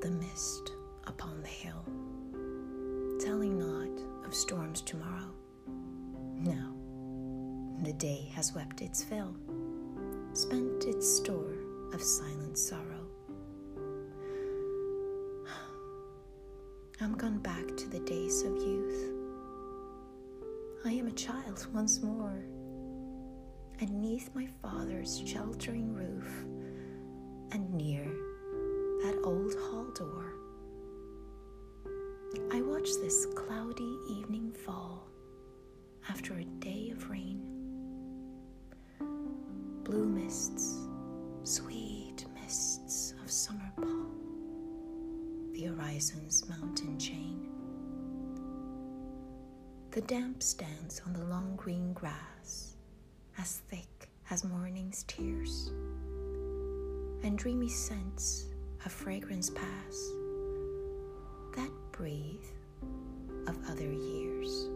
the mist upon the hill, telling not of storms tomorrow. No, the day has wept its fill, spent its store of silent sorrow. I'm gone back to the days of youth. I am a child once more, and neath my father's sheltering roof, old hall door, I watch this cloudy evening fall after a day of rain. Blue mists, sweet mists of summer pall, the horizon's mountain chain. The damp stands on the long green grass, as thick as morning's tears, and dreamy scents of fragrance pass that breathe of other years.